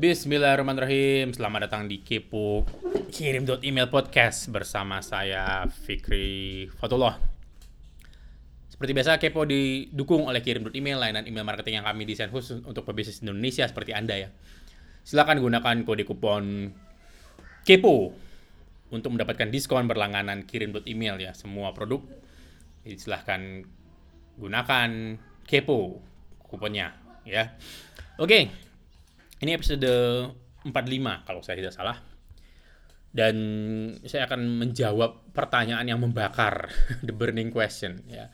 Bismillahirrahmanirrahim. Selamat datang di Kepo Kirim email podcast bersama saya Fikri Fatullah. Seperti biasa Kepo didukung oleh Kirim email layanan email marketing yang kami desain khusus untuk pebisnis Indonesia seperti Anda ya. Silakan gunakan kode kupon Kepo untuk mendapatkan diskon berlangganan kirim email ya semua produk. Silahkan gunakan Kepo kuponnya ya. Oke. Ini episode 45 kalau saya tidak salah. Dan saya akan menjawab pertanyaan yang membakar, the burning question ya.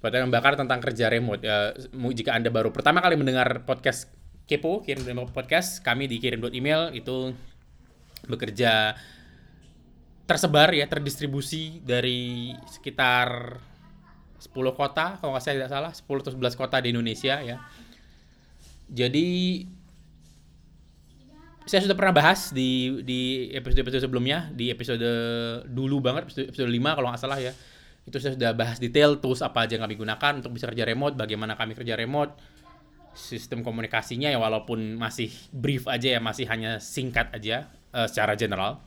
Pertanyaan membakar tentang kerja remote. Ya, jika Anda baru pertama kali mendengar podcast Kepo, kirim podcast, kami dikirim email itu bekerja tersebar ya, terdistribusi dari sekitar 10 kota, kalau saya tidak salah, 10 atau 11 kota di Indonesia ya jadi saya sudah pernah bahas di di episode-episode sebelumnya, di episode dulu banget, episode, episode 5 kalau nggak salah ya. Itu saya sudah bahas detail tools apa aja yang kami gunakan untuk bisa kerja remote, bagaimana kami kerja remote, sistem komunikasinya ya walaupun masih brief aja ya, masih hanya singkat aja uh, secara general.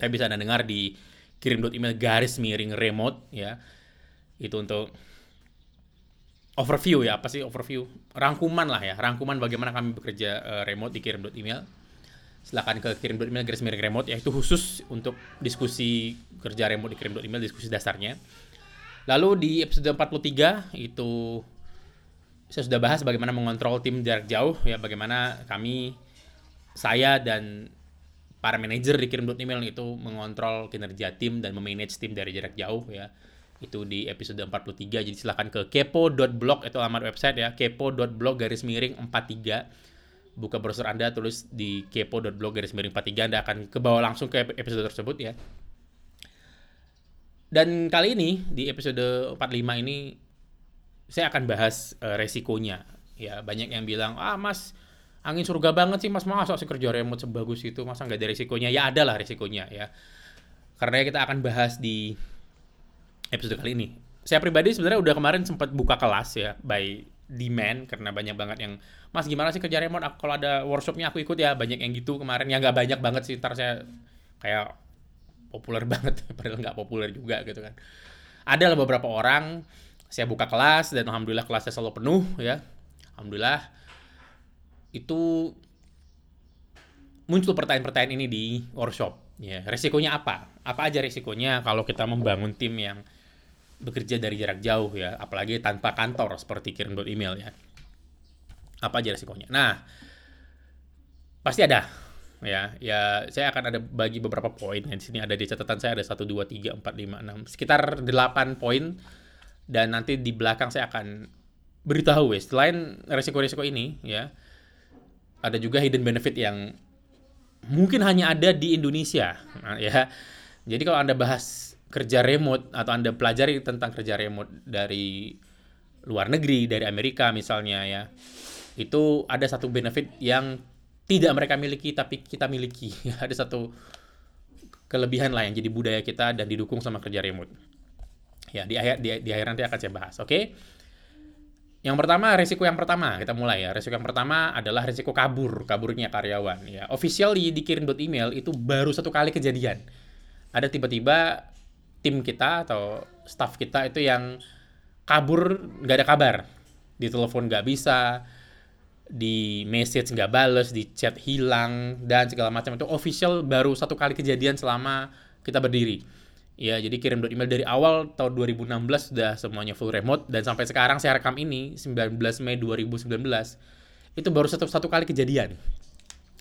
Tapi bisa Anda dengar di kirim email garis miring remote ya. Itu untuk overview ya apa sih overview? Rangkuman lah ya rangkuman bagaimana kami bekerja uh, remote di kirim email silakan ke kirim email garis miring remote ya itu khusus untuk diskusi kerja remote di kirim email diskusi dasarnya. Lalu di episode 43 itu saya sudah bahas bagaimana mengontrol tim jarak jauh ya bagaimana kami saya dan para manajer di kirim email itu mengontrol kinerja tim dan memanage tim dari jarak jauh ya itu di episode 43 jadi silahkan ke kepo.blog itu alamat website ya. Kepo.blog garis miring 43 buka browser Anda tulis di kepo.blog garis miring 43 Anda akan ke bawah langsung ke episode tersebut ya. Dan kali ini di episode 45 ini saya akan bahas uh, resikonya. Ya banyak yang bilang ah mas angin surga banget sih mas. Masa sih kerja remote sebagus itu? Masa nggak ada resikonya? Ya ada lah resikonya ya. Karena kita akan bahas di episode kali ini. Saya pribadi sebenarnya udah kemarin sempat buka kelas ya by demand karena banyak banget yang Mas gimana sih kerja remote? Kalau ada workshopnya aku ikut ya banyak yang gitu kemarin ya nggak banyak banget sih ntar saya kayak populer banget padahal nggak populer juga gitu kan. Ada lah beberapa orang saya buka kelas dan alhamdulillah kelasnya selalu penuh ya. Alhamdulillah itu muncul pertanyaan-pertanyaan ini di workshop ya resikonya apa apa aja resikonya kalau kita membangun tim yang bekerja dari jarak jauh ya, apalagi tanpa kantor seperti kirim email ya. Apa aja resikonya? Nah, pasti ada ya. Ya, saya akan ada bagi beberapa poin. Di sini ada di catatan saya ada 1 2 3 4 5 6 sekitar 8 poin dan nanti di belakang saya akan beritahu ya, selain resiko-resiko ini ya, ada juga hidden benefit yang mungkin hanya ada di Indonesia nah, ya. Jadi kalau Anda bahas kerja remote atau Anda pelajari tentang kerja remote dari luar negeri, dari Amerika misalnya ya. Itu ada satu benefit yang tidak mereka miliki tapi kita miliki. ada satu kelebihan lah yang jadi budaya kita dan didukung sama kerja remote. Ya, di akhir di, di akhir nanti akan saya bahas. Oke. Okay? Yang pertama, resiko yang pertama, kita mulai ya. Resiko yang pertama adalah resiko kabur, kaburnya karyawan ya. Officially dikirim email itu baru satu kali kejadian. Ada tiba-tiba tim kita atau staff kita itu yang kabur nggak ada kabar. Di telepon nggak bisa di message nggak bales di chat hilang dan segala macam. Itu official baru satu kali kejadian selama kita berdiri. Ya jadi kirim email dari awal tahun 2016 sudah semuanya full remote dan sampai sekarang saya rekam ini 19 Mei 2019 itu baru satu satu kali kejadian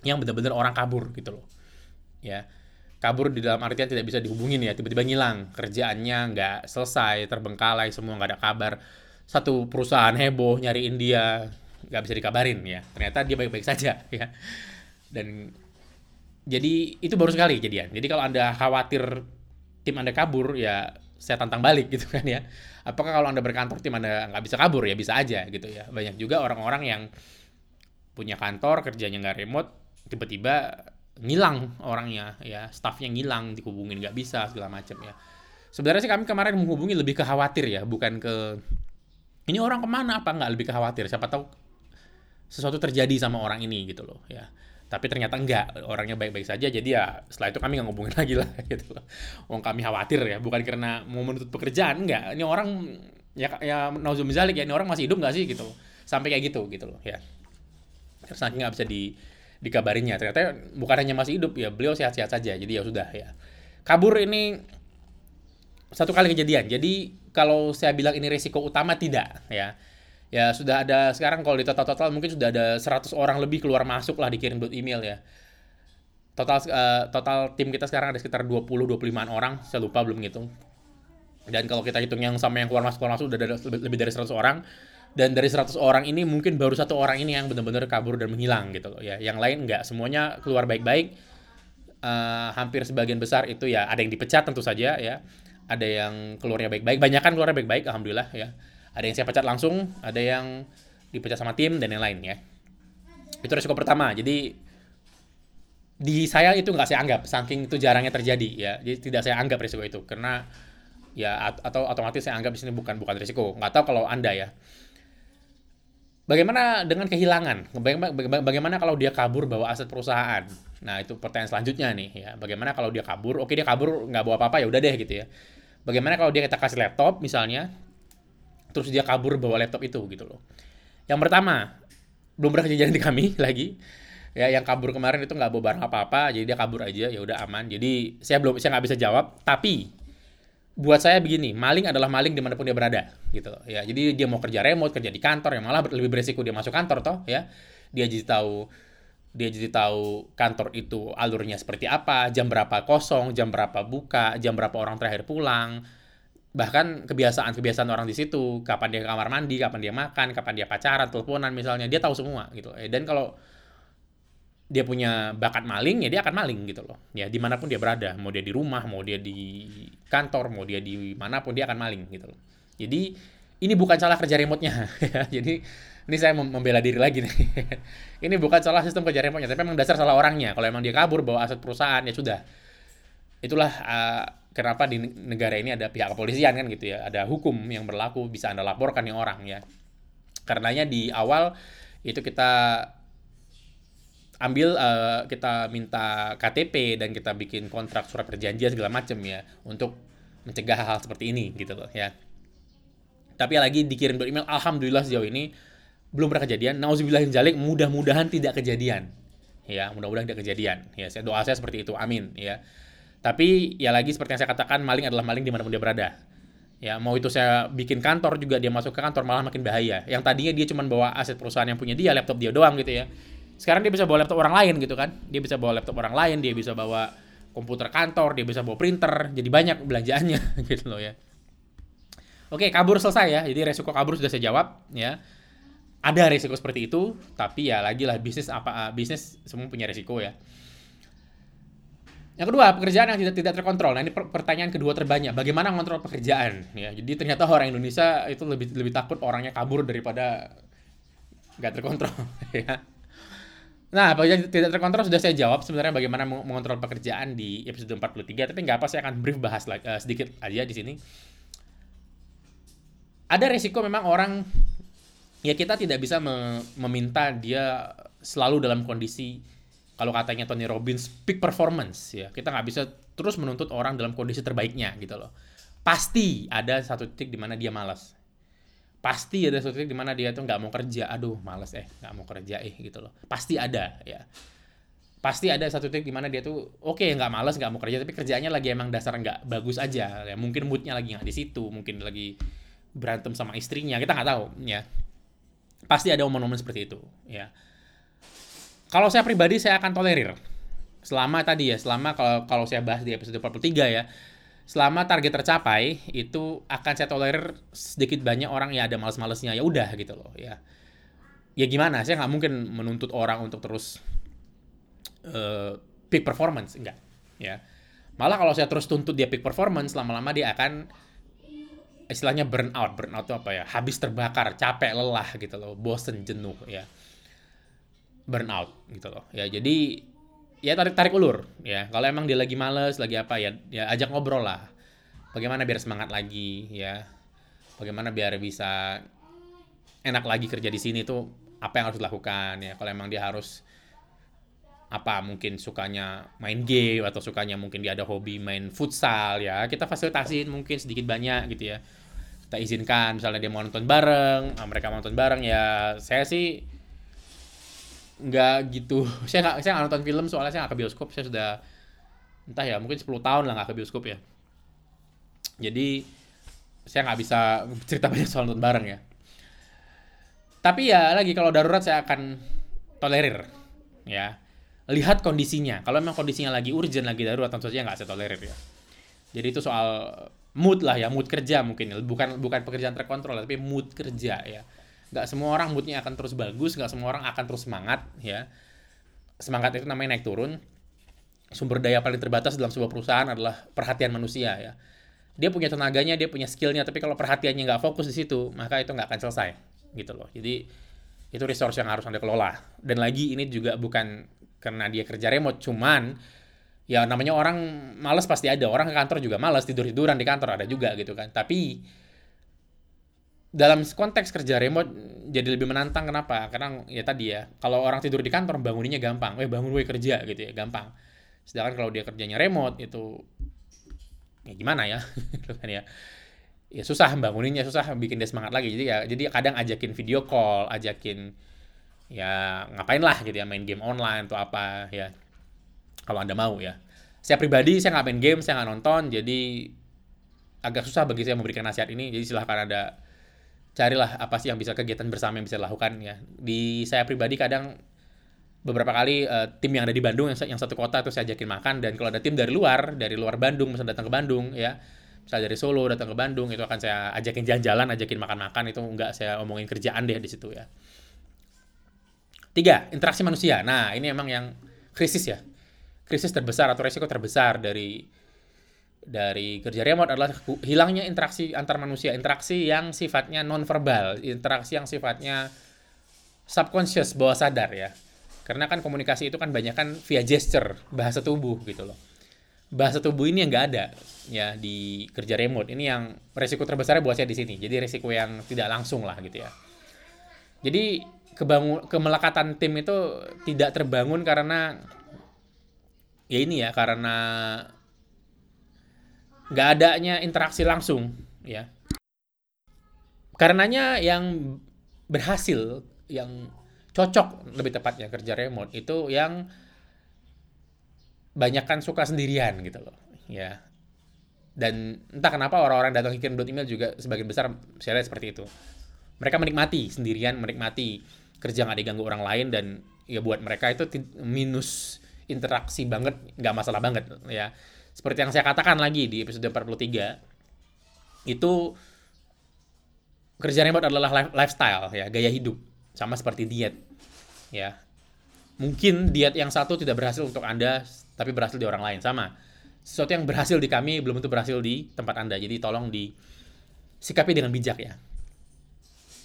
yang benar-benar orang kabur gitu loh. Ya kabur di dalam artian tidak bisa dihubungin ya. Tiba-tiba ngilang kerjaannya nggak selesai terbengkalai semua nggak ada kabar. Satu perusahaan heboh nyariin dia nggak bisa dikabarin ya. Ternyata dia baik-baik saja ya. Dan jadi itu baru sekali kejadian jadi kalau anda khawatir tim anda kabur ya saya tantang balik gitu kan ya. Apakah kalau anda berkantor tim anda nggak bisa kabur? Ya bisa aja gitu ya. Banyak juga orang-orang yang punya kantor kerjanya nggak remote tiba-tiba ngilang orangnya ya. Staffnya ngilang dihubungin nggak bisa segala macam ya. Sebenarnya sih kami kemarin menghubungi lebih ke khawatir ya. Bukan ke ini orang ke mana? Apa nggak? Lebih ke khawatir. Siapa tahu sesuatu terjadi sama orang ini gitu loh ya. Tapi ternyata enggak orangnya baik-baik saja. Jadi ya setelah itu kami nggak ngubungin lagi lah gitu loh. Wong kami khawatir ya. Bukan karena mau menuntut pekerjaan enggak ini orang ya ya nauzumizalik ya ini orang masih hidup nggak sih gitu. Sampai kayak gitu gitu loh ya. Terus nggak bisa di dikabarinya. Ternyata bukan hanya masih hidup ya beliau sehat-sehat saja. Jadi ya sudah ya. Kabur ini satu kali kejadian. Jadi kalau saya bilang ini risiko utama tidak ya. Ya sudah ada sekarang kalau di total-total mungkin sudah ada 100 orang lebih keluar masuk lah dikirim buat email ya. Total uh, total tim kita sekarang ada sekitar 20 25 orang, saya lupa belum ngitung. Dan kalau kita hitung yang sama yang keluar masuk keluar masuk udah ada lebih dari 100 orang dan dari 100 orang ini mungkin baru satu orang ini yang benar-benar kabur dan menghilang gitu loh ya. Yang lain enggak, semuanya keluar baik-baik. Uh, hampir sebagian besar itu ya ada yang dipecat tentu saja ya. Ada yang keluarnya baik-baik, banyak kan keluarnya baik-baik alhamdulillah ya ada yang saya pecat langsung, ada yang dipecat sama tim dan yang lain ya. Itu resiko pertama. Jadi di saya itu nggak saya anggap, saking itu jarangnya terjadi ya. Jadi tidak saya anggap resiko itu karena ya atau otomatis saya anggap di sini bukan bukan resiko. Nggak tahu kalau anda ya. Bagaimana dengan kehilangan? Bagaimana, kalau dia kabur bawa aset perusahaan? Nah itu pertanyaan selanjutnya nih ya. Bagaimana kalau dia kabur? Oke dia kabur nggak bawa apa-apa ya udah deh gitu ya. Bagaimana kalau dia kita kasih laptop misalnya, terus dia kabur bawa laptop itu gitu loh. Yang pertama, belum pernah kejadian di kami lagi. Ya, yang kabur kemarin itu nggak bawa barang apa-apa, jadi dia kabur aja, ya udah aman. Jadi saya belum, saya nggak bisa jawab. Tapi buat saya begini, maling adalah maling di mana pun dia berada, gitu. Ya, jadi dia mau kerja remote, kerja di kantor, yang malah lebih beresiko dia masuk kantor toh, ya. Dia jadi tahu dia jadi tahu kantor itu alurnya seperti apa, jam berapa kosong, jam berapa buka, jam berapa orang terakhir pulang, bahkan kebiasaan-kebiasaan orang di situ, kapan dia ke kamar mandi, kapan dia makan, kapan dia pacaran, teleponan misalnya, dia tahu semua gitu. Eh, dan kalau dia punya bakat maling, ya dia akan maling gitu loh. Ya di mana pun dia berada, mau dia di rumah, mau dia di kantor, mau dia di mana pun dia akan maling gitu loh. Jadi ini bukan salah kerja remote-nya. Ya. Jadi ini saya membela diri lagi nih. ini bukan salah sistem kerja remote-nya, tapi memang dasar salah orangnya. Kalau emang dia kabur bawa aset perusahaan ya sudah. Itulah uh, kenapa di negara ini ada pihak kepolisian kan gitu ya, ada hukum yang berlaku bisa Anda laporkan nih orang ya. Karenanya di awal itu kita ambil uh, kita minta KTP dan kita bikin kontrak surat perjanjian segala macam ya untuk mencegah hal-hal seperti ini gitu loh ya. Tapi lagi dikirim email alhamdulillah sejauh ini belum pernah kejadian. Nauzubillahin jalik mudah-mudahan tidak kejadian. Ya, mudah-mudahan tidak kejadian. Ya, saya doa saya seperti itu. Amin ya. Tapi ya lagi seperti yang saya katakan, maling adalah maling di mana pun dia berada. Ya, mau itu saya bikin kantor juga dia masuk ke kantor malah makin bahaya. Yang tadinya dia cuma bawa aset perusahaan yang punya dia, laptop dia doang gitu ya. Sekarang dia bisa bawa laptop orang lain gitu kan. Dia bisa bawa laptop orang lain, dia bisa bawa komputer kantor, dia bisa bawa printer, jadi banyak belanjaannya gitu loh ya. Oke, kabur selesai ya. Jadi resiko kabur sudah saya jawab ya. Ada resiko seperti itu, tapi ya lagi lah bisnis apa bisnis semua punya resiko ya. Yang kedua, pekerjaan yang tidak tidak terkontrol. Nah, ini pertanyaan kedua terbanyak. Bagaimana mengontrol pekerjaan? Ya, jadi ternyata orang Indonesia itu lebih lebih takut orangnya kabur daripada nggak terkontrol. ya. Nah, pekerjaan tidak terkontrol sudah saya jawab sebenarnya bagaimana mengontrol pekerjaan di episode 43, tapi nggak apa saya akan brief bahas uh, sedikit aja di sini. Ada resiko memang orang ya kita tidak bisa meminta dia selalu dalam kondisi kalau katanya Tony Robbins peak performance ya. Kita nggak bisa terus menuntut orang dalam kondisi terbaiknya gitu loh. Pasti ada satu titik di mana dia malas pasti ada satu titik di mana dia tuh nggak mau kerja. Aduh malas eh nggak mau kerja eh gitu loh. Pasti ada ya. Pasti ada satu titik di mana dia tuh oke okay, nggak malas nggak mau kerja tapi kerjanya lagi emang dasar nggak bagus aja. Ya mungkin moodnya lagi nggak di situ mungkin lagi berantem sama istrinya kita nggak tahu ya. Pasti ada momen-momen seperti itu ya. Kalau saya pribadi saya akan tolerir. Selama tadi ya, selama kalau kalau saya bahas di episode 43 ya, selama target tercapai itu akan saya tolerir sedikit banyak orang ya ada males-malesnya ya udah gitu loh ya. Ya gimana? Saya nggak mungkin menuntut orang untuk terus uh, peak performance enggak ya. Malah kalau saya terus tuntut dia peak performance lama-lama dia akan istilahnya burn out. Burn out itu apa ya? Habis terbakar, capek, lelah gitu loh, bosen, jenuh ya burnout gitu loh ya jadi ya tarik tarik ulur. Ya kalau emang dia lagi males lagi apa ya ya ajak ngobrol lah. Bagaimana biar semangat lagi ya. Bagaimana biar bisa enak lagi kerja di sini tuh apa yang harus dilakukan ya. Kalau emang dia harus apa mungkin sukanya main game atau sukanya mungkin dia ada hobi main futsal ya. Kita fasilitasin mungkin sedikit banyak gitu ya. Kita izinkan misalnya dia mau nonton bareng ah, mereka mau nonton bareng ya. Saya sih nggak gitu. Saya nggak saya nggak nonton film soalnya saya nggak ke bioskop. Saya sudah entah ya mungkin 10 tahun lah nggak ke bioskop ya. Jadi saya nggak bisa cerita banyak soal nonton bareng ya. Tapi ya lagi kalau darurat saya akan tolerir ya. Lihat kondisinya. Kalau memang kondisinya lagi urgent lagi darurat tentu saja nggak saya tolerir ya. Jadi itu soal mood lah ya mood kerja mungkin. Bukan bukan pekerjaan terkontrol tapi mood kerja ya nggak semua orang moodnya akan terus bagus nggak semua orang akan terus semangat ya semangat itu namanya naik turun sumber daya paling terbatas dalam sebuah perusahaan adalah perhatian manusia ya dia punya tenaganya dia punya skillnya tapi kalau perhatiannya nggak fokus di situ maka itu nggak akan selesai gitu loh. Jadi itu resource yang harus Anda kelola. Dan lagi ini juga bukan karena dia kerja remote, cuman ya namanya orang males pasti ada. Orang ke kantor juga males, tidur-tiduran di kantor ada juga gitu kan. Tapi dalam konteks kerja remote jadi lebih menantang kenapa? Karena ya tadi ya, kalau orang tidur di kantor banguninnya gampang. Eh bangun gue kerja gitu ya, gampang. Sedangkan kalau dia kerjanya remote itu ya gimana ya? Gitu kan ya ya susah banguninnya susah bikin dia semangat lagi jadi ya jadi kadang ajakin video call ajakin ya ngapain lah gitu ya main game online atau apa ya kalau anda mau ya saya pribadi saya nggak main game saya nggak nonton jadi agak susah bagi saya memberikan nasihat ini jadi silahkan ada carilah apa sih yang bisa kegiatan bersama yang bisa dilakukan ya di saya pribadi kadang beberapa kali uh, tim yang ada di Bandung yang, yang satu kota itu saya ajakin makan dan kalau ada tim dari luar dari luar Bandung misalnya datang ke Bandung ya misalnya dari Solo datang ke Bandung itu akan saya ajakin jalan-jalan, ajakin makan-makan itu enggak saya omongin kerjaan deh di situ ya. Tiga, interaksi manusia. Nah, ini emang yang krisis ya. Krisis terbesar atau resiko terbesar dari dari kerja remote adalah hilangnya interaksi antar manusia, interaksi yang sifatnya nonverbal, interaksi yang sifatnya subconscious, bawah sadar ya. Karena kan komunikasi itu kan banyak kan via gesture, bahasa tubuh gitu loh. Bahasa tubuh ini yang nggak ada ya di kerja remote. Ini yang resiko terbesarnya buat saya di sini. Jadi resiko yang tidak langsung lah gitu ya. Jadi kebangun kemelekatan tim itu tidak terbangun karena ya ini ya karena nggak adanya interaksi langsung ya. Karenanya yang berhasil yang cocok lebih tepatnya kerja remote itu yang banyak kan suka sendirian gitu loh ya. Dan entah kenapa orang-orang datang kirim dot email juga sebagian besar saya seperti itu. Mereka menikmati sendirian menikmati kerja nggak diganggu orang lain dan ya buat mereka itu minus interaksi banget nggak masalah banget ya seperti yang saya katakan lagi di episode 43 itu kerja remote adalah lifestyle ya gaya hidup sama seperti diet ya. Mungkin diet yang satu tidak berhasil untuk anda tapi berhasil di orang lain sama. Sesuatu yang berhasil di kami belum tentu berhasil di tempat anda. Jadi tolong di sikapi dengan bijak ya.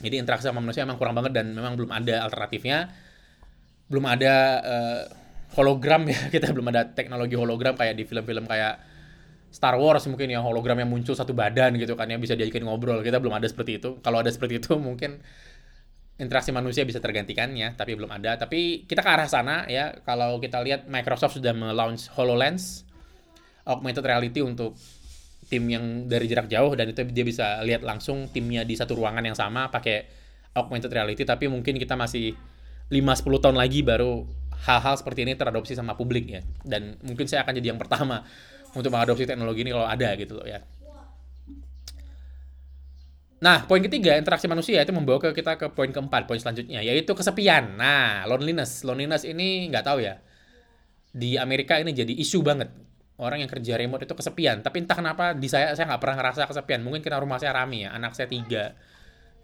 Jadi interaksi sama manusia memang kurang banget dan memang belum ada alternatifnya. Belum ada uh, hologram ya kita belum ada teknologi hologram kayak di film-film kayak Star Wars mungkin ya hologram yang muncul satu badan gitu kan ya bisa diajakin ngobrol kita belum ada seperti itu kalau ada seperti itu mungkin interaksi manusia bisa tergantikannya, tapi belum ada. Tapi kita ke arah sana ya. Kalau kita lihat Microsoft sudah melaunch HoloLens, augmented reality untuk tim yang dari jarak jauh dan itu dia bisa lihat langsung timnya di satu ruangan yang sama pakai augmented reality tapi mungkin kita masih 5-10 tahun lagi baru hal-hal seperti ini teradopsi sama publik ya dan mungkin saya akan jadi yang pertama untuk mengadopsi teknologi ini kalau ada gitu loh ya Nah, poin ketiga, interaksi manusia itu membawa ke kita ke poin keempat, poin selanjutnya, yaitu kesepian. Nah, loneliness. Loneliness ini nggak tahu ya. Di Amerika ini jadi isu banget. Orang yang kerja remote itu kesepian. Tapi entah kenapa di saya, saya nggak pernah ngerasa kesepian. Mungkin karena rumah saya rame ya, anak saya tiga.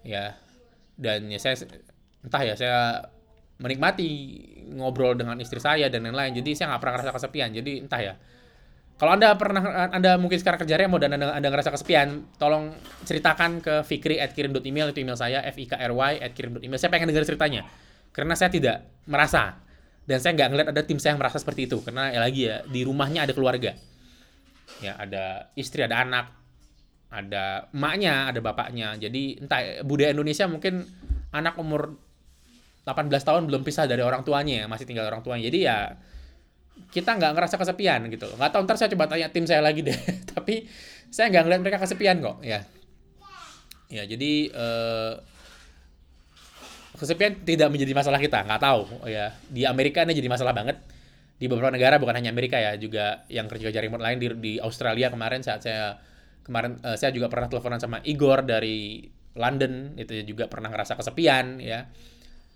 Ya, dan ya saya, entah ya, saya menikmati ngobrol dengan istri saya dan lain-lain. Jadi saya nggak pernah ngerasa kesepian. Jadi entah ya, kalau Anda pernah Anda mungkin sekarang kerja remote dan Anda, anda ngerasa kesepian, tolong ceritakan ke fikri at kirim.email itu email saya f i at kirim.email. Saya pengen dengar ceritanya. Karena saya tidak merasa dan saya nggak ngeliat ada tim saya yang merasa seperti itu karena ya lagi ya di rumahnya ada keluarga. Ya, ada istri, ada anak, ada emaknya, ada bapaknya. Jadi entah budaya Indonesia mungkin anak umur 8 18 tahun belum pisah dari orang tuanya, masih tinggal orang tuanya. Jadi ya kita nggak ngerasa kesepian gitu. Nggak tahu ntar saya coba tanya tim saya lagi deh. Tapi saya nggak ngeliat mereka kesepian kok. Ya, ya jadi eh, kesepian tidak menjadi masalah kita. Nggak tahu ya. Di Amerika ini jadi masalah banget. Di beberapa negara bukan hanya Amerika ya, juga yang kerja-kerja remote lain di, di Australia kemarin saat saya kemarin eh, saya juga pernah teleponan sama Igor dari London itu juga pernah ngerasa kesepian ya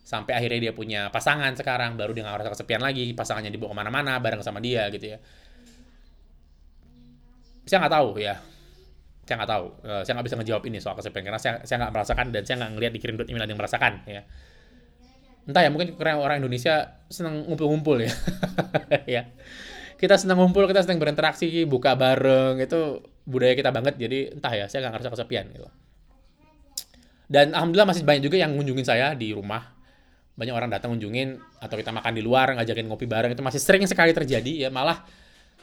sampai akhirnya dia punya pasangan sekarang baru dia nggak ngerasa kesepian lagi pasangannya dibawa ke mana-mana bareng sama dia gitu ya. Saya nggak tahu ya. Saya nggak tahu. Uh, saya nggak bisa ngejawab ini soal kesepian karena saya saya nggak merasakan dan saya nggak ngelihat dikirim email ada yang merasakan ya. Entah ya mungkin karena orang Indonesia senang ngumpul-ngumpul ya. Ya. Kita senang ngumpul kita senang berinteraksi buka bareng itu budaya kita banget jadi entah ya saya nggak ngerasa kesepian gitu. Dan alhamdulillah masih banyak juga yang ngunjungin saya di rumah banyak orang datang ngunjungin atau kita makan di luar ngajakin ngopi bareng. Itu masih sering sekali terjadi ya. Malah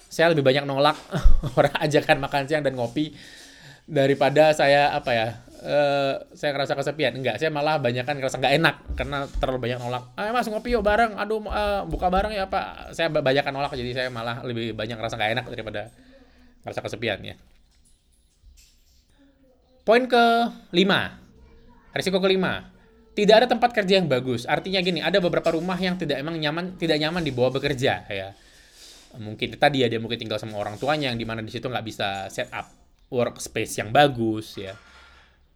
saya lebih banyak nolak orang ajakan makan siang dan ngopi daripada saya apa ya uh, saya ngerasa kesepian. Enggak saya malah banyak kan ngerasa nggak enak karena terlalu banyak nolak. Ah mas ngopi yuk bareng. Aduh uh, buka bareng ya pak. Saya banyak kan nolak jadi saya malah lebih banyak ngerasa nggak enak daripada ngerasa kesepian ya. Poin ke lima Risiko kelima, tidak ada tempat kerja yang bagus. Artinya gini, ada beberapa rumah yang tidak emang nyaman, tidak nyaman dibawa bekerja ya. Mungkin tadi ya dia mungkin tinggal sama orang tuanya yang di mana di situ nggak bisa set up workspace yang bagus ya.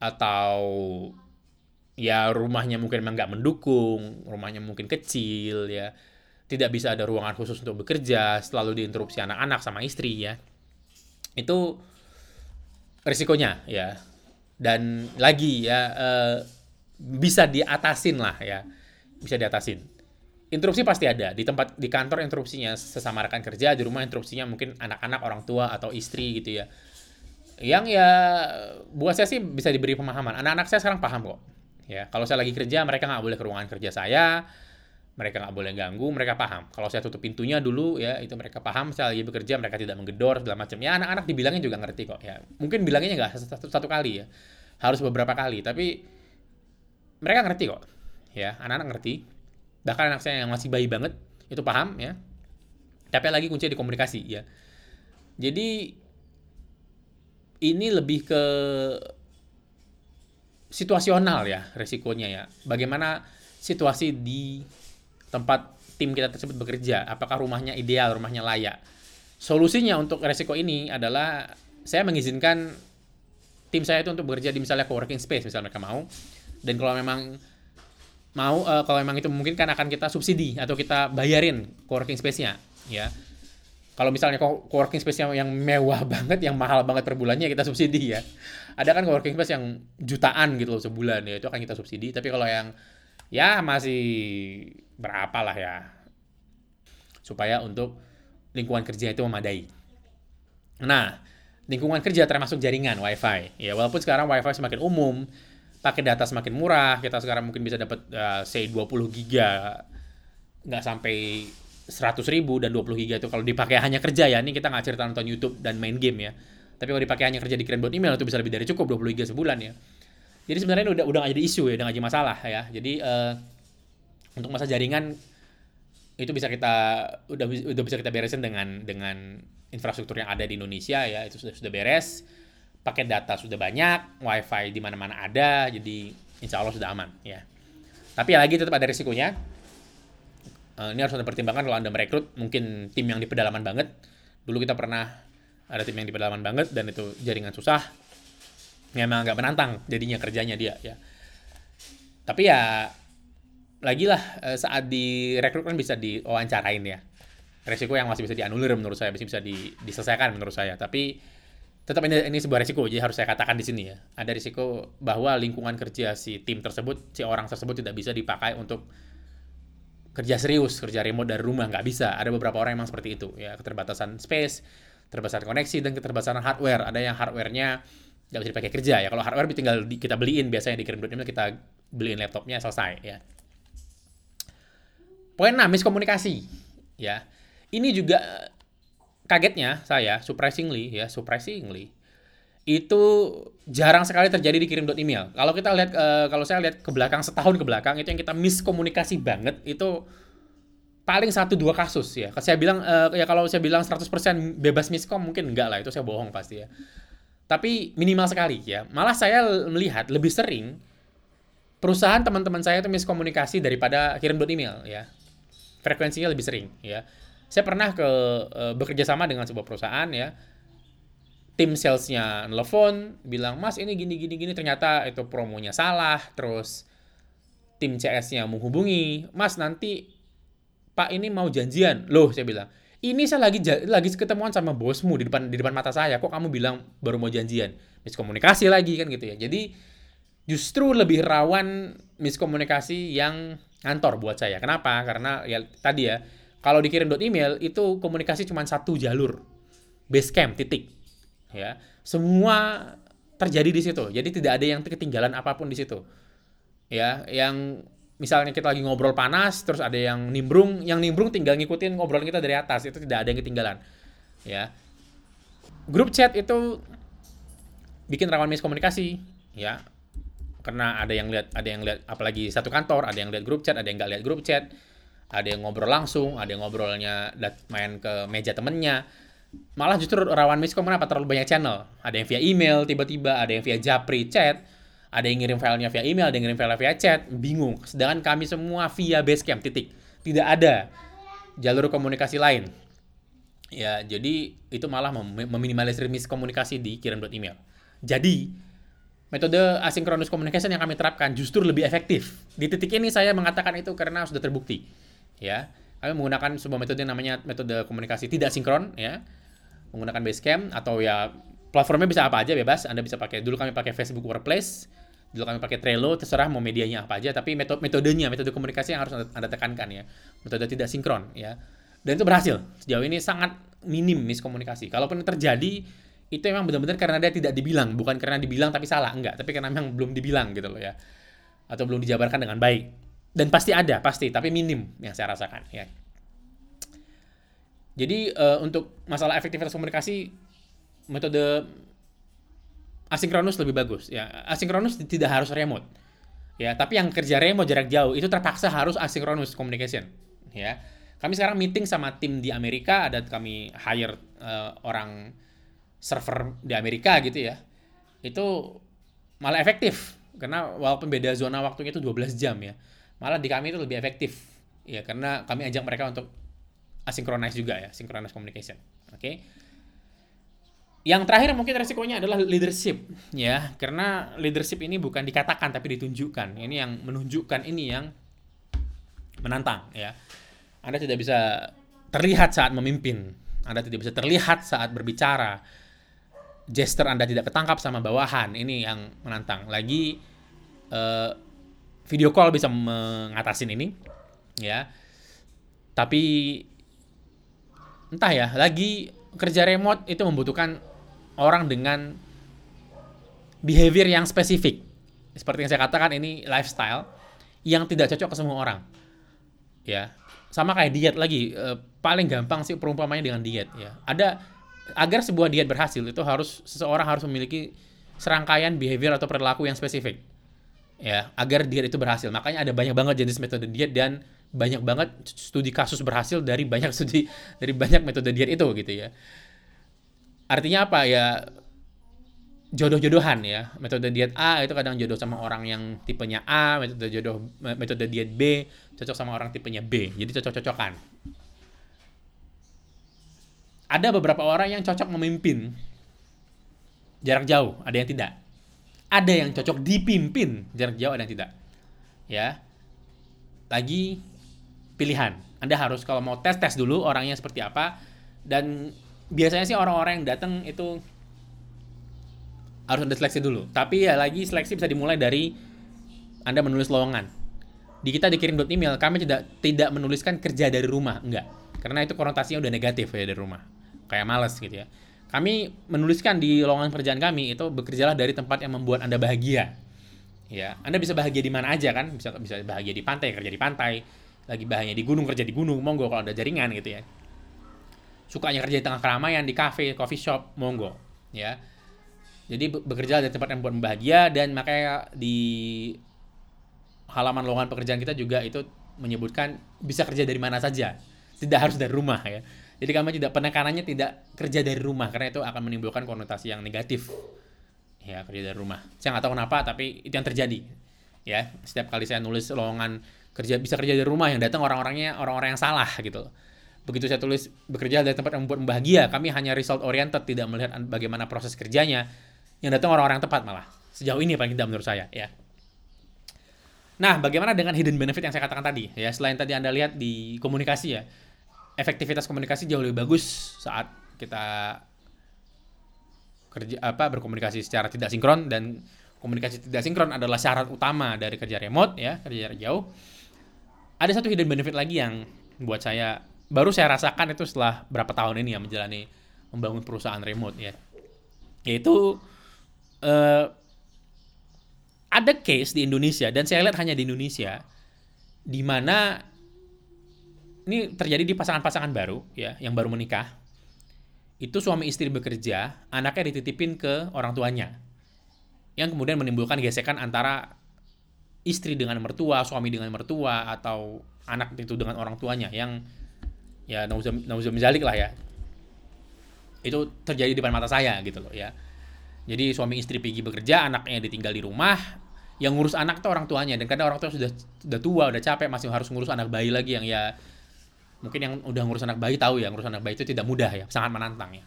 Atau ya rumahnya mungkin emang nggak mendukung, rumahnya mungkin kecil ya. Tidak bisa ada ruangan khusus untuk bekerja, selalu diinterupsi anak-anak sama istri ya. Itu risikonya ya dan lagi ya uh, bisa diatasin lah ya bisa diatasin interupsi pasti ada di tempat di kantor interupsinya sesama rekan kerja di rumah interupsinya mungkin anak-anak orang tua atau istri gitu ya yang ya buat saya sih bisa diberi pemahaman anak-anak saya sekarang paham kok ya kalau saya lagi kerja mereka nggak boleh ke ruangan kerja saya mereka nggak boleh ganggu, mereka paham. Kalau saya tutup pintunya dulu ya itu mereka paham. Saya lagi bekerja, mereka tidak menggedor segala macam. Ya anak-anak dibilangnya juga ngerti kok. Ya mungkin bilangnya nggak satu, satu kali ya, harus beberapa kali. Tapi mereka ngerti kok. Ya anak-anak ngerti. Bahkan anak saya yang masih bayi banget itu paham ya. Tapi lagi kuncinya di komunikasi ya. Jadi ini lebih ke situasional ya resikonya ya. Bagaimana situasi di tempat tim kita tersebut bekerja, apakah rumahnya ideal, rumahnya layak. Solusinya untuk resiko ini adalah saya mengizinkan tim saya itu untuk bekerja di misalnya co-working space, misalnya mereka mau. Dan kalau memang mau, uh, kalau memang itu mungkin kan akan kita subsidi atau kita bayarin co-working space-nya, ya. Kalau misalnya co-working space yang, yang mewah banget, yang mahal banget per bulannya kita subsidi ya. Ada kan co-working space yang jutaan gitu loh sebulan ya, itu akan kita subsidi. Tapi kalau yang ya masih berapa lah ya supaya untuk lingkungan kerja itu memadai. Nah, lingkungan kerja termasuk jaringan WiFi. Ya, walaupun sekarang WiFi semakin umum, pakai data semakin murah, kita sekarang mungkin bisa dapat uh, say 20 giga nggak sampai 100 ribu dan 20 giga itu kalau dipakai hanya kerja ya. Ini kita nggak cerita nonton YouTube dan main game ya. Tapi kalau dipakai hanya kerja di buat email itu bisa lebih dari cukup 20 giga sebulan ya. Jadi sebenarnya udah udah gak jadi isu ya, udah gak jadi masalah ya. Jadi uh, untuk masa jaringan itu bisa kita udah udah bisa kita beresin dengan dengan infrastruktur yang ada di Indonesia ya itu sudah sudah beres paket data sudah banyak wifi di mana-mana ada jadi insya Allah sudah aman ya. Tapi ya lagi tetap ada risikonya. Uh, ini harus ada pertimbangan kalau anda merekrut mungkin tim yang di pedalaman banget. Dulu kita pernah ada tim yang di pedalaman banget dan itu jaringan susah. Memang nggak menantang jadinya kerjanya dia ya. Tapi ya lagi lah eh, saat direkrut kan bisa diwawancarain ya. Resiko yang masih bisa dianulir menurut saya masih bisa di, diselesaikan menurut saya. Tapi tetap ini ini sebuah resiko jadi harus saya katakan di sini ya. Ada risiko bahwa lingkungan kerja si tim tersebut si orang tersebut tidak bisa dipakai untuk kerja serius kerja remote dari rumah nggak bisa. Ada beberapa orang yang memang seperti itu ya. Keterbatasan space keterbatasan koneksi dan keterbatasan hardware. Ada yang hardwarenya nggak bisa dipakai kerja ya. Kalau hardware tinggal di, kita beliin biasanya dikirim email kita beliin laptopnya selesai ya. Poin enam miskomunikasi ya. Ini juga kagetnya saya surprisingly ya surprisingly itu jarang sekali terjadi dikirim dot email. Kalau kita lihat uh, kalau saya lihat ke belakang setahun ke belakang itu yang kita miskomunikasi banget itu paling satu dua kasus ya. Saya bilang uh, ya kalau saya bilang 100% bebas miskom mungkin enggak lah itu saya bohong pasti ya. Tapi minimal sekali ya. Malah saya melihat lebih sering perusahaan teman-teman saya itu miskomunikasi daripada kirim dot email ya. Frekuensinya lebih sering ya. Saya pernah ke uh, bekerja sama dengan sebuah perusahaan ya. Tim salesnya nelfon bilang mas ini gini gini gini. Ternyata itu promonya salah terus tim CS-nya menghubungi mas nanti pak ini mau janjian. Loh saya bilang ini saya lagi lagi ketemuan sama bosmu di depan di depan mata saya. Kok kamu bilang baru mau janjian? Miskomunikasi lagi kan gitu ya. Jadi justru lebih rawan miskomunikasi yang ngantor buat saya. Kenapa? Karena ya tadi ya kalau dikirim dot email itu komunikasi cuma satu jalur. Base camp titik. Ya. Semua terjadi di situ. Jadi tidak ada yang ketinggalan apa pun di situ. Ya yang misalnya kita lagi ngobrol panas terus ada yang nimbrung yang nimbrung tinggal ngikutin ngobrolan kita dari atas. Itu tidak ada yang ketinggalan. Ya. Grup chat itu bikin rawan miskomunikasi. Ya. Karena ada yang lihat ada yang lihat apalagi satu kantor ada yang lihat grup chat ada yang nggak lihat grup chat ada yang ngobrol langsung ada yang ngobrolnya main ke meja temennya. Malah justru rawan miskom kenapa terlalu banyak channel. Ada yang via email tiba-tiba. Ada yang via japri chat. Ada yang ngirim filenya via email ada yang ngirim filenya via chat. Bingung. Sedangkan kami semua via basecamp titik. Tidak ada jalur komunikasi lain. Ya jadi itu malah mem meminimalisir miskomunikasi di kirim email. Jadi metode asynchronous communication yang kami terapkan justru lebih efektif. Di titik ini saya mengatakan itu karena sudah terbukti ya kami menggunakan sebuah metode yang namanya metode komunikasi tidak sinkron ya menggunakan Basecamp atau ya platformnya bisa apa aja bebas. Anda bisa pakai dulu kami pakai Facebook Workplace, dulu kami pakai Trello, terserah mau medianya apa aja, tapi metode metodenya, metode komunikasi yang harus Anda tekankan ya. Metode tidak sinkron ya. Dan itu berhasil. Sejauh ini sangat minim miskomunikasi. Kalaupun terjadi itu memang benar-benar karena dia tidak dibilang, bukan karena dibilang tapi salah, enggak, tapi karena memang belum dibilang gitu loh ya. Atau belum dijabarkan dengan baik. Dan pasti ada, pasti, tapi minim yang saya rasakan ya. Jadi uh, untuk masalah efektivitas komunikasi metode asinkronus lebih bagus ya. Asinkronus tidak harus remote. Ya, tapi yang kerja remote jarak jauh itu terpaksa harus asinkronus communication ya. Kami sekarang meeting sama tim di Amerika, ada kami hire uh, orang server di Amerika gitu ya. Itu malah efektif karena walaupun beda zona waktunya itu 12 jam ya. Malah di kami itu lebih efektif ya karena kami ajak mereka untuk asynchronous juga ya, synchronous communication. Oke. Okay? Yang terakhir mungkin resikonya adalah leadership ya, karena leadership ini bukan dikatakan tapi ditunjukkan. Ini yang menunjukkan ini yang menantang ya. Anda tidak bisa terlihat saat memimpin. Anda tidak bisa terlihat saat berbicara. Gesture Anda tidak ketangkap sama bawahan. Ini yang menantang. Lagi uh, video call bisa mengatasin ini ya. Tapi entah ya lagi kerja remote itu membutuhkan orang dengan behavior yang spesifik. Seperti yang saya katakan ini lifestyle yang tidak cocok ke semua orang ya. Sama kayak diet lagi e, paling gampang sih perumpamannya dengan diet ya. Ada agar sebuah diet berhasil itu harus seseorang harus memiliki serangkaian behavior atau perilaku yang spesifik ya agar diet itu berhasil makanya ada banyak banget jenis metode diet dan banyak banget studi kasus berhasil dari banyak studi dari banyak metode diet itu gitu ya. Artinya apa ya? Jodoh-jodohan ya. Metode diet A itu kadang jodoh sama orang yang tipenya A, metode jodoh metode diet B cocok sama orang tipenya B. Jadi cocok-cocokan. Ada beberapa orang yang cocok memimpin jarak jauh, ada yang tidak. Ada yang cocok dipimpin jarak jauh, ada yang tidak. Ya. Lagi pilihan. Anda harus kalau mau tes tes dulu orangnya seperti apa dan biasanya sih orang-orang yang datang itu harus ada seleksi dulu. Tapi ya lagi seleksi bisa dimulai dari Anda menulis lowongan. Di kita dikirim dot email, kami tidak tidak menuliskan kerja dari rumah, enggak. Karena itu konotasinya udah negatif ya dari rumah. Kayak males gitu ya. Kami menuliskan di lowongan pekerjaan kami itu bekerjalah dari tempat yang membuat Anda bahagia. Ya, Anda bisa bahagia di mana aja kan? Bisa bisa bahagia di pantai, kerja di pantai, lagi bahannya di gunung kerja di gunung monggo kalau ada jaringan gitu ya sukanya kerja di tengah keramaian di cafe coffee shop monggo ya Jadi be- bekerja dari tempat yang membuat bahagia dan makanya di halaman lowongan pekerjaan kita juga itu menyebutkan bisa kerja dari mana saja, tidak harus dari rumah ya. Jadi kami tidak penekanannya tidak kerja dari rumah karena itu akan menimbulkan konotasi yang negatif. Ya, kerja dari rumah. Saya nggak tahu kenapa tapi itu yang terjadi. Ya, setiap kali saya nulis lowongan kerja bisa kerja dari rumah yang datang orang-orangnya orang-orang yang salah gitu. Begitu saya tulis bekerja dari tempat yang membuat bahagia, kami hanya result oriented, tidak melihat bagaimana proses kerjanya. Yang datang orang-orang tepat malah. Sejauh ini paling tidak menurut saya, ya. Nah, bagaimana dengan hidden benefit yang saya katakan tadi? Ya, selain tadi Anda lihat di komunikasi ya, efektivitas komunikasi jauh lebih bagus saat kita kerja apa berkomunikasi secara tidak sinkron dan komunikasi tidak sinkron adalah syarat utama dari kerja remote ya, kerja jarak jauh. Ada satu hidden benefit lagi yang buat saya baru saya rasakan itu setelah berapa tahun ini ya menjalani membangun perusahaan remote ya. Yaitu uh, ada case di Indonesia dan saya lihat hanya di Indonesia di mana ini terjadi di pasangan-pasangan baru ya yang baru menikah. Itu suami istri bekerja anaknya dititipin ke orang tuanya. Yang kemudian menimbulkan gesekan antara istri dengan mertua suami dengan mertua atau anak itu dengan orang tuanya yang ya nauzul lah ya. Itu terjadi di depan mata saya gitu loh ya. Jadi suami istri pergi bekerja anaknya ditinggal di rumah yang ngurus anak itu orang tuanya. Dan kadang orang tua sudah sudah tua udah capek masih harus ngurus anak bayi lagi yang ya mungkin yang udah ngurus anak bayi tahu ya ngurus anak bayi itu tidak mudah ya sangat menantang ya.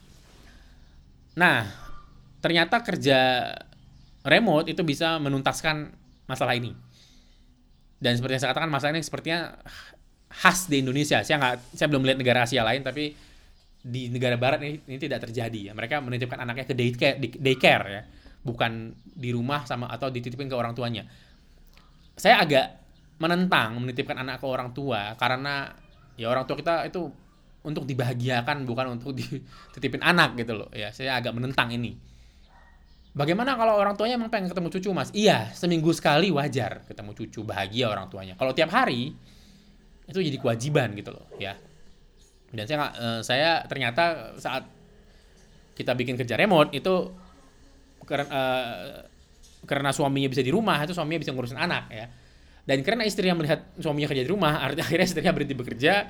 Nah ternyata kerja remote itu bisa menuntaskan masalah ini. Dan seperti yang saya katakan masalah ini sepertinya khas di Indonesia. Saya nggak saya belum melihat negara Asia lain tapi di negara Barat ini, ini tidak terjadi ya. Mereka menitipkan anaknya ke daycare, daycare ya. Bukan di rumah sama atau dititipin ke orang tuanya. Saya agak menentang menitipkan anak ke orang tua karena ya orang tua kita itu untuk dibahagiakan bukan untuk dititipin anak gitu loh. Ya saya agak menentang ini. Bagaimana kalau orang tuanya emang pengen ketemu cucu mas? Iya seminggu sekali wajar ketemu cucu bahagia orang tuanya. Kalau tiap hari itu jadi kewajiban gitu loh ya. Dan saya uh, saya ternyata saat kita bikin kerja remote itu karena uh, karena suaminya bisa di rumah itu suaminya bisa ngurusin anak ya dan karena istri yang melihat suaminya kerja di rumah, akhirnya istrinya berhenti bekerja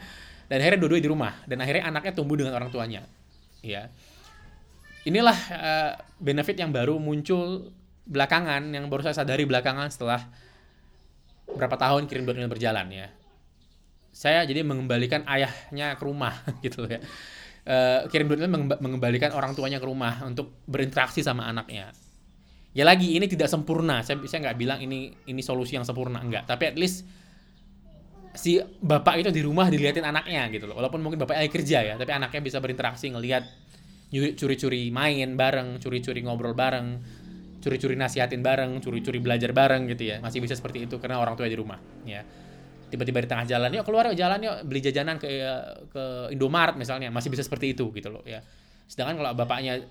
dan akhirnya dua-duanya di rumah dan akhirnya anaknya tumbuh dengan orang tuanya. Ya. Inilah uh, benefit yang baru muncul belakangan yang baru saya sadari belakangan setelah berapa tahun kirim email berjalan ya. Saya jadi mengembalikan ayahnya ke rumah gitu ya. Uh, kirim email mengembalikan orang tuanya ke rumah untuk berinteraksi sama anaknya ya lagi ini tidak sempurna. Saya saya nggak bilang ini ini solusi yang sempurna. Enggak tapi at least si bapak itu di rumah diliatin anaknya gitu loh. Walaupun mungkin bapaknya kerja ya tapi anaknya bisa berinteraksi ngelihat curi-curi main bareng curi-curi ngobrol bareng curi-curi nasihatin bareng curi-curi belajar bareng gitu ya. Masih bisa seperti itu karena orang tua di rumah ya. Tiba-tiba di tengah jalan yuk keluar yuk jalan yuk beli jajanan ke ke Indomaret misalnya. Masih bisa seperti itu gitu loh ya. Sedangkan kalau bapaknya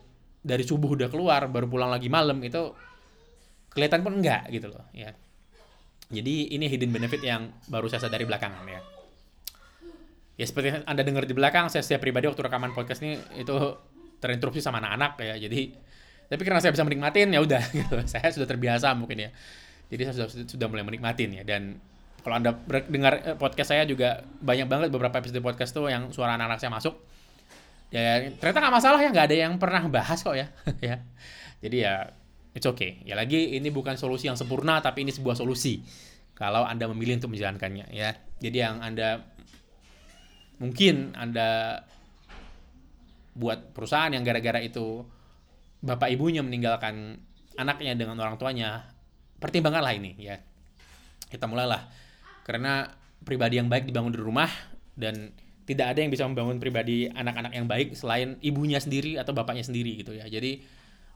dari subuh udah keluar baru pulang lagi malam itu kelihatan pun enggak gitu loh ya. Jadi ini hidden benefit yang baru saya sadari belakangan ya. Ya seperti anda dengar di belakang saya setiap pribadi waktu rekaman podcast ini itu terinterupsi sama anak-anak ya. Jadi tapi karena saya bisa menikmatin ya udah gitu. Saya sudah terbiasa mungkin ya. Jadi saya sudah sudah mulai menikmatin ya. Dan kalau anda dengar eh, podcast saya juga banyak banget beberapa episode podcast tuh yang suara anak-anak saya masuk ya ternyata nggak masalah ya nggak ada yang pernah bahas kok ya ya. Jadi ya it's okay. Ya lagi ini bukan solusi yang sempurna tapi ini sebuah solusi. Kalau anda memilih untuk menjalankannya ya. Jadi yang anda mungkin anda buat perusahaan yang gara-gara itu bapak ibunya meninggalkan anaknya dengan orang tuanya pertimbangkanlah ini ya. Kita mulailah. Karena pribadi yang baik dibangun di rumah dan tidak ada yang bisa membangun pribadi anak-anak yang baik selain ibunya sendiri atau bapaknya sendiri gitu ya. Jadi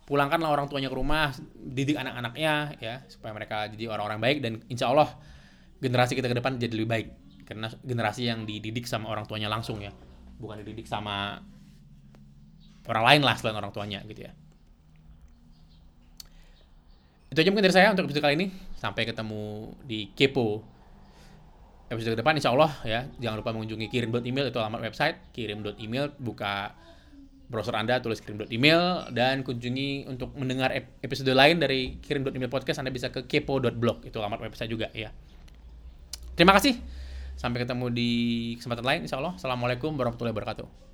pulangkanlah orang tuanya ke rumah, didik anak-anaknya ya supaya mereka jadi orang-orang baik dan insya Allah generasi kita ke depan jadi lebih baik karena generasi yang dididik sama orang tuanya langsung ya, bukan dididik sama orang lain lah selain orang tuanya gitu ya. Itu aja mungkin dari saya untuk episode kali ini. Sampai ketemu di Kepo episode ke depan insya Allah ya jangan lupa mengunjungi kirim email itu alamat website kirim email buka browser Anda, tulis kirim.email, dan kunjungi untuk mendengar episode lain dari kirim.email podcast, Anda bisa ke kepo.blog, itu alamat website juga ya. Terima kasih, sampai ketemu di kesempatan lain insya Allah. Assalamualaikum warahmatullahi wabarakatuh.